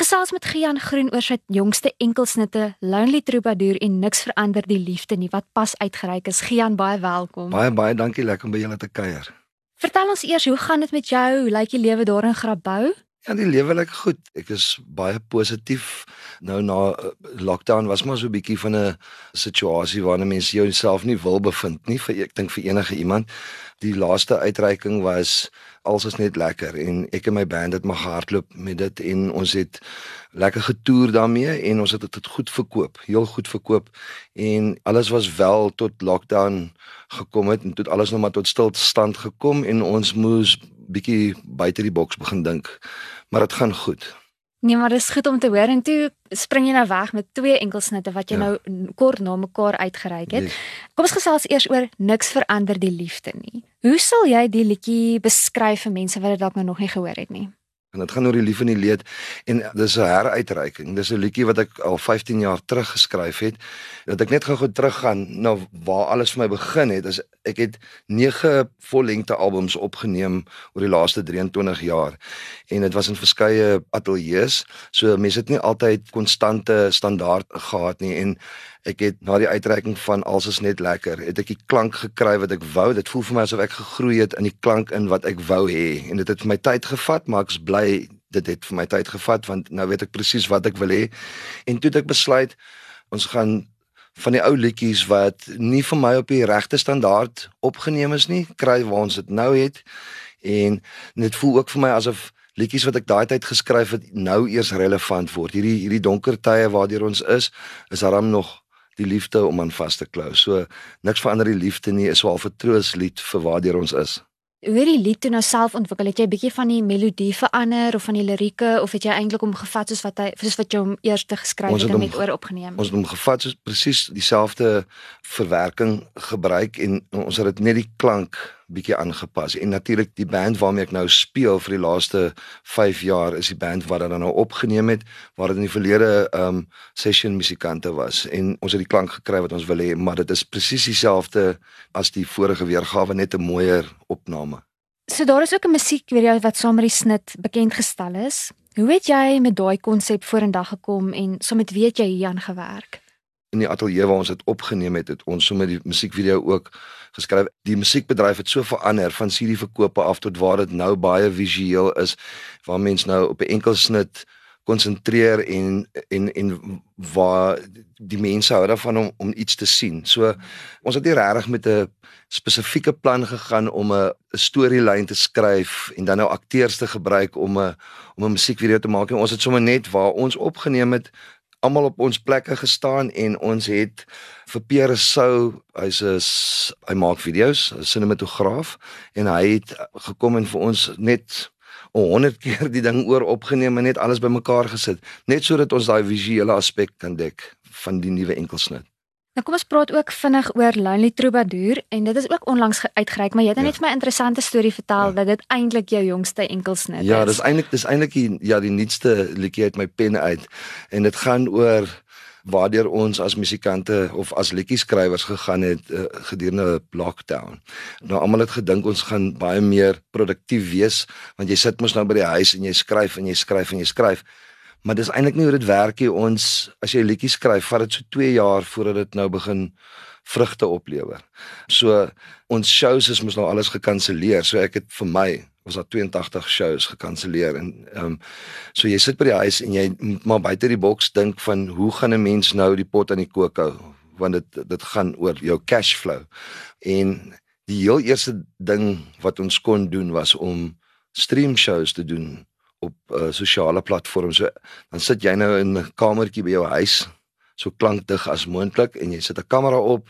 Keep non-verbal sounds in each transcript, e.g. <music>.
gesels met Gian Groen oor sy jongste enkelsnitte Lonely Troubadour en niks verander die liefde nie wat pas uitgereik is. Gian, baie welkom. Baie baie dankie, lekker om by julle te kuier. Vertel ons eers, hoe gaan dit met jou? Hoe lyk die lewe daar in Grabouw? Ja, die lewe lyk goed. Ek is baie positief. Nou na uh, lockdown was maar so 'n bietjie van 'n situasie waarin mense jouself nie wil bevind nie vir ek dink vir enige iemand. Die laaste uitreiking was alles is net lekker en ek en my band het maar gehardloop met dit en ons het lekker getoer daarmee en ons het dit goed verkoop, heel goed verkoop en alles was wel tot lockdown gekom het en tot alles nog maar tot stilstand gekom en ons moes bietjie buite die boks begin dink. Maar dit gaan goed. Nee, maar dis goed om te hoor en toe spring jy nou weg met twee enkelsnitte wat jy ja. nou kort na mekaar uitgereik het. Yes. Kom ons gesels eers oor niks verander die liefde nie. Hoe sal jy die liedjie beskryf vir mense wat dit dalk nou nog nie gehoor het nie? En dit gaan oor die liefde en die leed en dis 'n heruitreiking. Dis 'n liedjie wat ek al 15 jaar terug geskryf het. Dat ek net gou-gou teruggaan na waar alles vir my begin het. Is ek het 9 vollengte albums opgeneem oor die laaste 23 jaar. En dit was in verskeie ateljee's. So mense het nie altyd konstante standaard gehad nie en ek het na die uitreiking van als is net lekker het ek die klank gekry wat ek wou. Dit voel vir my asof ek gegroei het in die klank in wat ek wou hê. En dit het vir my tyd gevat maar ek is bly dit het vir my tyd gevat want nou weet ek presies wat ek wil hê. En toe het ek besluit ons gaan van die ou liedjies wat nie vir my op die regte standaard opgeneem is nie kry waar ons dit nou het. En dit voel ook vir my asof liedjies wat ek daai tyd geskryf het nou eers relevant word. Hierdie hierdie donker tye waardeur ons is is daarom nog die liefde om aan vas te klou. So niks verander die liefde nie, is wel 'n vertroostlied vir waartoe ons is. Hoe het die lied toe nou self ontwikkel? Het jy 'n bietjie van die melodie verander of van die lirieke of het jy eintlik hom gevat soos wat hy soos wat jy hom eers te geskryf het, het en met oor opgeneem? Ons het hom gevat soos presies dieselfde verwerking gebruik en ons het dit net die klank bietjie aangepas. En natuurlik die band waarmee ek nou speel vir die laaste 5 jaar is die band wat dan nou opgeneem het waar dit in die verlede um session musikante was en ons het die klank gekry wat ons wil hê, maar dit is presies dieselfde as die vorige weergawe net 'n mooier opname. So daar is ook 'n musiekvideo wat saam met die snit bekend gestel is. Hoe het jy met daai konsep vorendag gekom en so met wie het jy hier aan gewerk? In die ateljee waar ons dit opgeneem het, het ons sommer die musiekvideo ook geskryf. Die musiekbedryf het so verander van CD verkope af tot waar dit nou baie visueel is waar mense nou op 'n enkel snit konsentreer en en en waar die mense hou daarvan om om iets te sien. So ons het nie regtig met 'n spesifieke plan gegaan om 'n storielyn te skryf en dan nou akteurs te gebruik om 'n om 'n musiekvideo te maak. En ons het sommer net waar ons opgeneem het almal op ons plekke gestaan en ons het vir Pierre Sou, hy's 'n hy maak video's, 'n sinematograaf en hy het gekom en vir ons net 100 <laughs> keer die ding oor opgeneem en net alles bymekaar gesit, net sodat ons daai visuele aspek kan dek van die nuwe enkelsnit. Nou kom ons praat ook vinnig oor Lonely Troubadour en dit is ook onlangs uitgereik, maar jy het ja. net vir my 'n interessante storie vertel ja. dat dit eintlik jou jongste enkelsnit ja, is. Ja, dis eintlik dis eintlik die ja, die nuutste liedjie uit my pen uit en dit gaan oor waardeur ons as musikante of as liedjieskrywers gegaan het uh, gedurende lockdown. Nou almal het gedink ons gaan baie meer produktief wees want jy sit mos nou by die huis en jy skryf en jy skryf en jy skryf maar dis eintlik nie hoe dit werk nie. Ons as jy 'n liedjie skryf, vat dit so 2 jaar voordat dit nou begin vrugte oplewer. So ons shows is mos nou alles gekanselleer. So ek het vir my was daar 82 shows gekanselleer en ehm um, so jy sit by die huis en jy maar buite die boks dink van hoe gaan 'n mens nou die pot aan die kook hou want dit dit gaan oor jou cash flow. En die heel eerste ding wat ons kon doen was om stream shows te doen op uh, sosiale platforms. So dan sit jy nou in 'n kamertjie by jou huis, so klankdig as moontlik en jy sit 'n kamera op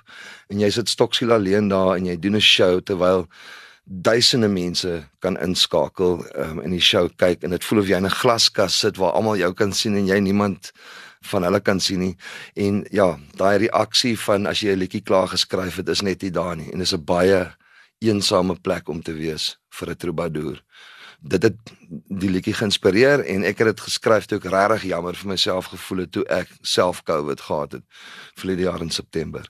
en jy sit stoksiel alleen daar en jy doen 'n show terwyl duisende mense kan inskakel um, in die show kyk en dit voel of jy in 'n glaskas sit waar almal jou kan sien en jy niemand van hulle kan sien nie. En ja, daai reaksie van as jy 'n liedjie klaar geskryf het is net nie daar nie en dis 'n baie eensame plek om te wees vir 'n troubadour dit het die liedjie geïnspireer en ek het dit geskryf toe ek regtig jammer vir myself gevoel het toe ek self COVID gehad het verlede jaar in September.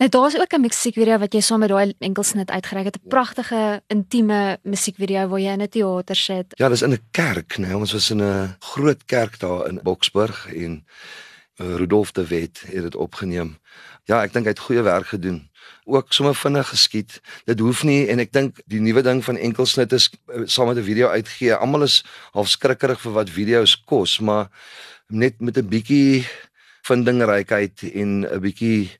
Nou daar's ook 'n musiekvideo wat jy saam met daai enkelsnit uitgereik het, 'n pragtige intieme musiekvideo waar jy in 'n teater sit. Ja, dis in 'n kerk, nee, ons was in 'n groot kerk daar in Boksburg en uh, Rudolf de Wet het dit opgeneem. Ja, ek dink hy het goeie werk gedoen. Ook sommer vinnig geskied. Dit hoef nie en ek dink die nuwe ding van enkelsnit is uh, saam met 'n video uitgee. Almal is half skrikkerig vir wat video's kos, maar net met 'n bietjie vindingrykheid en 'n bietjie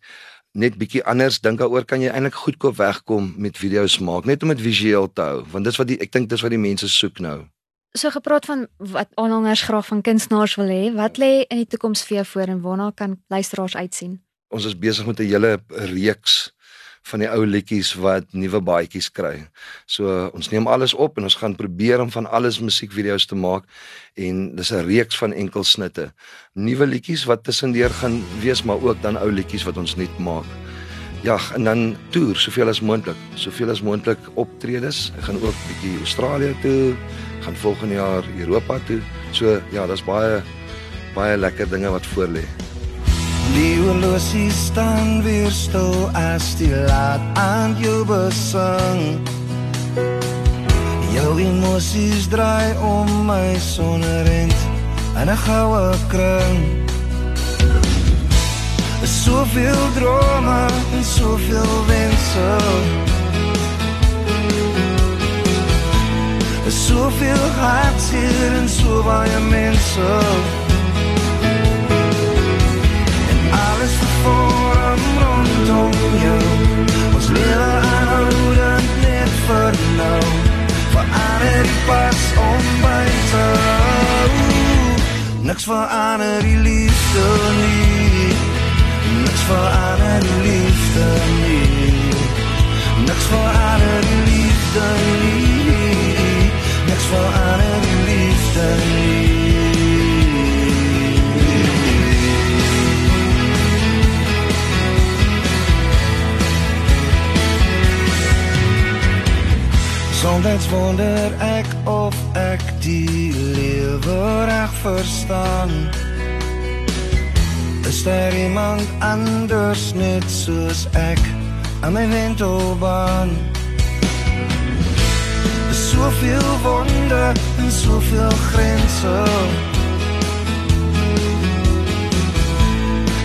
net bietjie anders dink daaroor kan jy eintlik goedkoop wegkom met video's maak net om dit visueel te hou want dis wat die, ek dink dis wat die mense soek nou. So gepraat van wat aanhangers graag van kunstenaars wil hê, wat lê in die toekoms vir jou voor en waarna kan luisteraars uitsien? Ons is besig met 'n hele reeks van die ou liedjies wat nuwe baadjies kry. So ons neem alles op en ons gaan probeer om van alles musiekvideo's te maak en dis 'n reeks van enkelsnitte. Nuwe liedjies wat tussendeur gaan wees, maar ook dan ou liedjies wat ons net maak. Ja, en dan toer soveel as moontlik, soveel as moontlik optredes. Ek gaan ook bietjie Australië toe, gaan volgende jaar Europa toe. So ja, daar's baie baie lekker dinge wat voor lê. Die horlosie staan weer stil as die laat aan jou besang. Jou emosies draai om my sonnerend en 'n goue kring. Soveel drome en soveel wense. Soveel hartseer en so baie mense. Vorm rondom jou Ons lewe aanhoudend net vir nou Verander die pas om buite Niks verander die liefde nie. Niks verander die liefde nie Soms wonder ek of ek die lewe reg verstaan. Is daar iemand anders net soos ek aan my wentelbaan? Soveel wonde en soveel grense.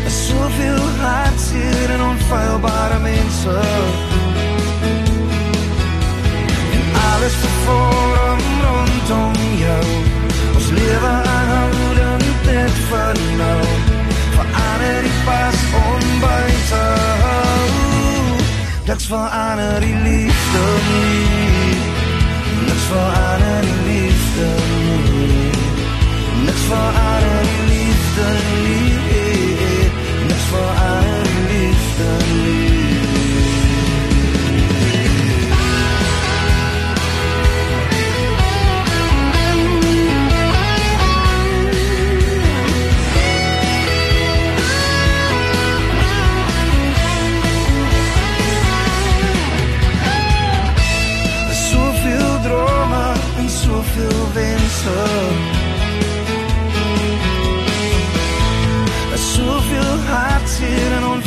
Soveel hartseer en onfeilbare mense vervorm rondom jou. Ons lewe aanhoudend net vir nou. Verander die pas om buite Niks verander die liefde nie. Niks verander die liefde nie. Niks verander die liefde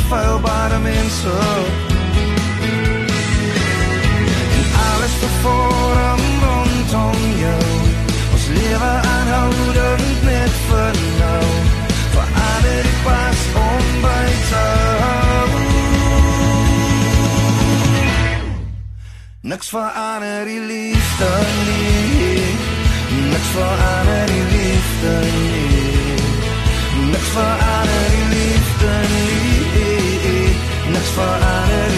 hartseer en onfeilbare mense. En alles vervorm rondom jou. Ons lewe aanhoudend net vir nou. Verander die pas om by te hou. Niks verander die liefde nie Niks verander die liefde nie Niks verander die for honor.